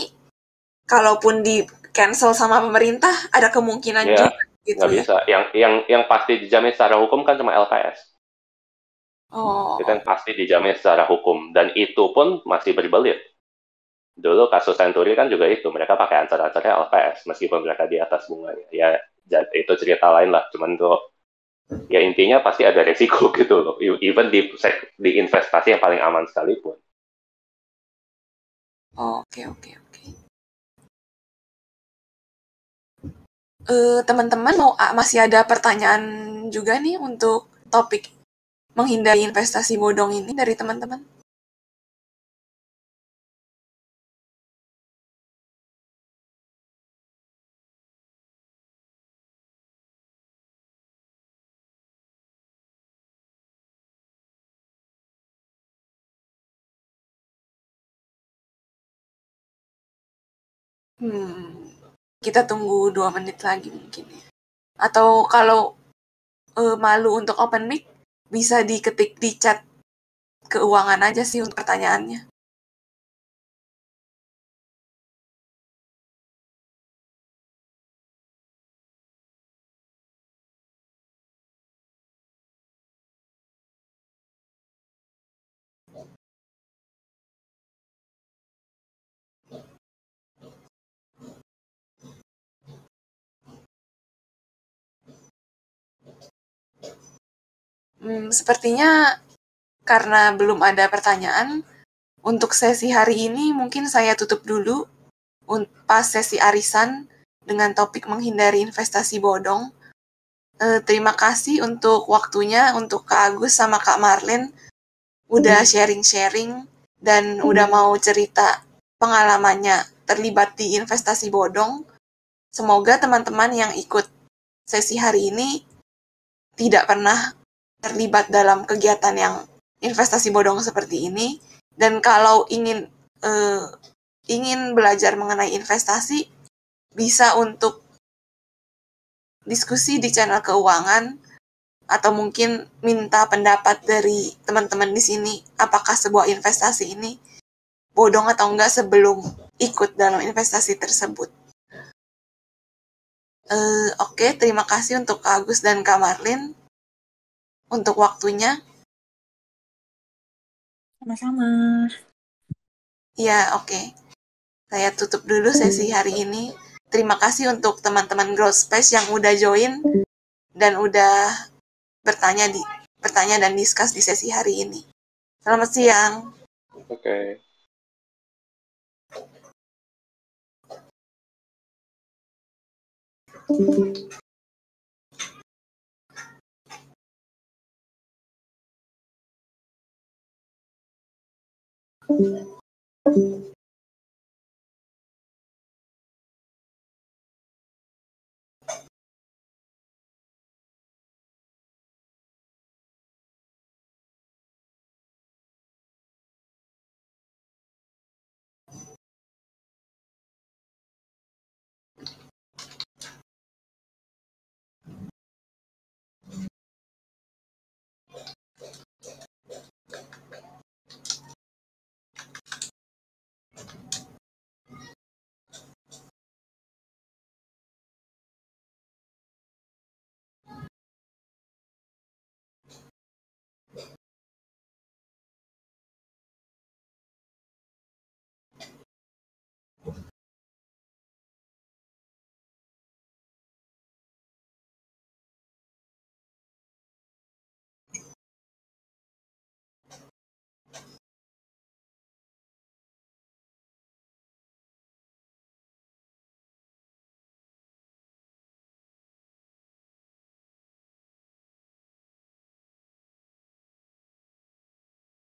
kalaupun di cancel sama pemerintah ada kemungkinan Ya, juga gitu nggak ya. bisa. Yang yang yang pasti dijamin secara hukum kan cuma LPS. Oh, Itu yang pasti dijamin secara hukum dan itu pun masih berbelit. Dulu kasus Senturi kan juga itu mereka pakai ancar-ancarnya LPS meskipun mereka di atas bunganya. Ya itu cerita lain lah. Cuman tuh ya intinya pasti ada resiko gitu loh. E- Even di di investasi yang paling aman sekalipun. oke oke oke. Eh, teman-teman mau ah, masih ada pertanyaan juga nih untuk topik menghindari investasi bodong ini dari teman-teman? Hmm, kita tunggu dua menit lagi mungkin ya. Atau kalau eh, malu untuk open mic, bisa diketik di chat keuangan aja sih untuk pertanyaannya. Hmm, sepertinya karena belum ada pertanyaan, untuk sesi hari ini mungkin saya tutup dulu pas sesi arisan dengan topik menghindari investasi bodong. Eh, terima kasih untuk waktunya untuk Kak Agus sama Kak Marlin udah sharing-sharing dan udah mau cerita pengalamannya terlibat di investasi bodong. Semoga teman-teman yang ikut sesi hari ini tidak pernah terlibat dalam kegiatan yang investasi bodong seperti ini dan kalau ingin eh, ingin belajar mengenai investasi bisa untuk diskusi di channel keuangan atau mungkin minta pendapat dari teman-teman di sini apakah sebuah investasi ini bodong atau enggak sebelum ikut dalam investasi tersebut. Eh, Oke, terima kasih untuk Agus dan Kak Marlin untuk waktunya. Sama-sama. Ya, oke. Saya tutup dulu sesi hari ini. Terima kasih untuk teman-teman Growth Space yang udah join dan udah bertanya di bertanya dan discuss di sesi hari ini. Selamat siang. Oke. 何?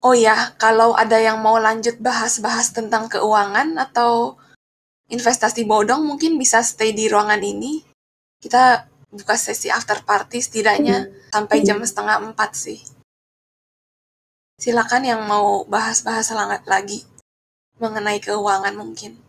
Oh ya, kalau ada yang mau lanjut bahas-bahas tentang keuangan atau investasi bodong mungkin bisa stay di ruangan ini. Kita buka sesi after party setidaknya sampai jam setengah empat sih. Silakan yang mau bahas-bahas lagi mengenai keuangan mungkin.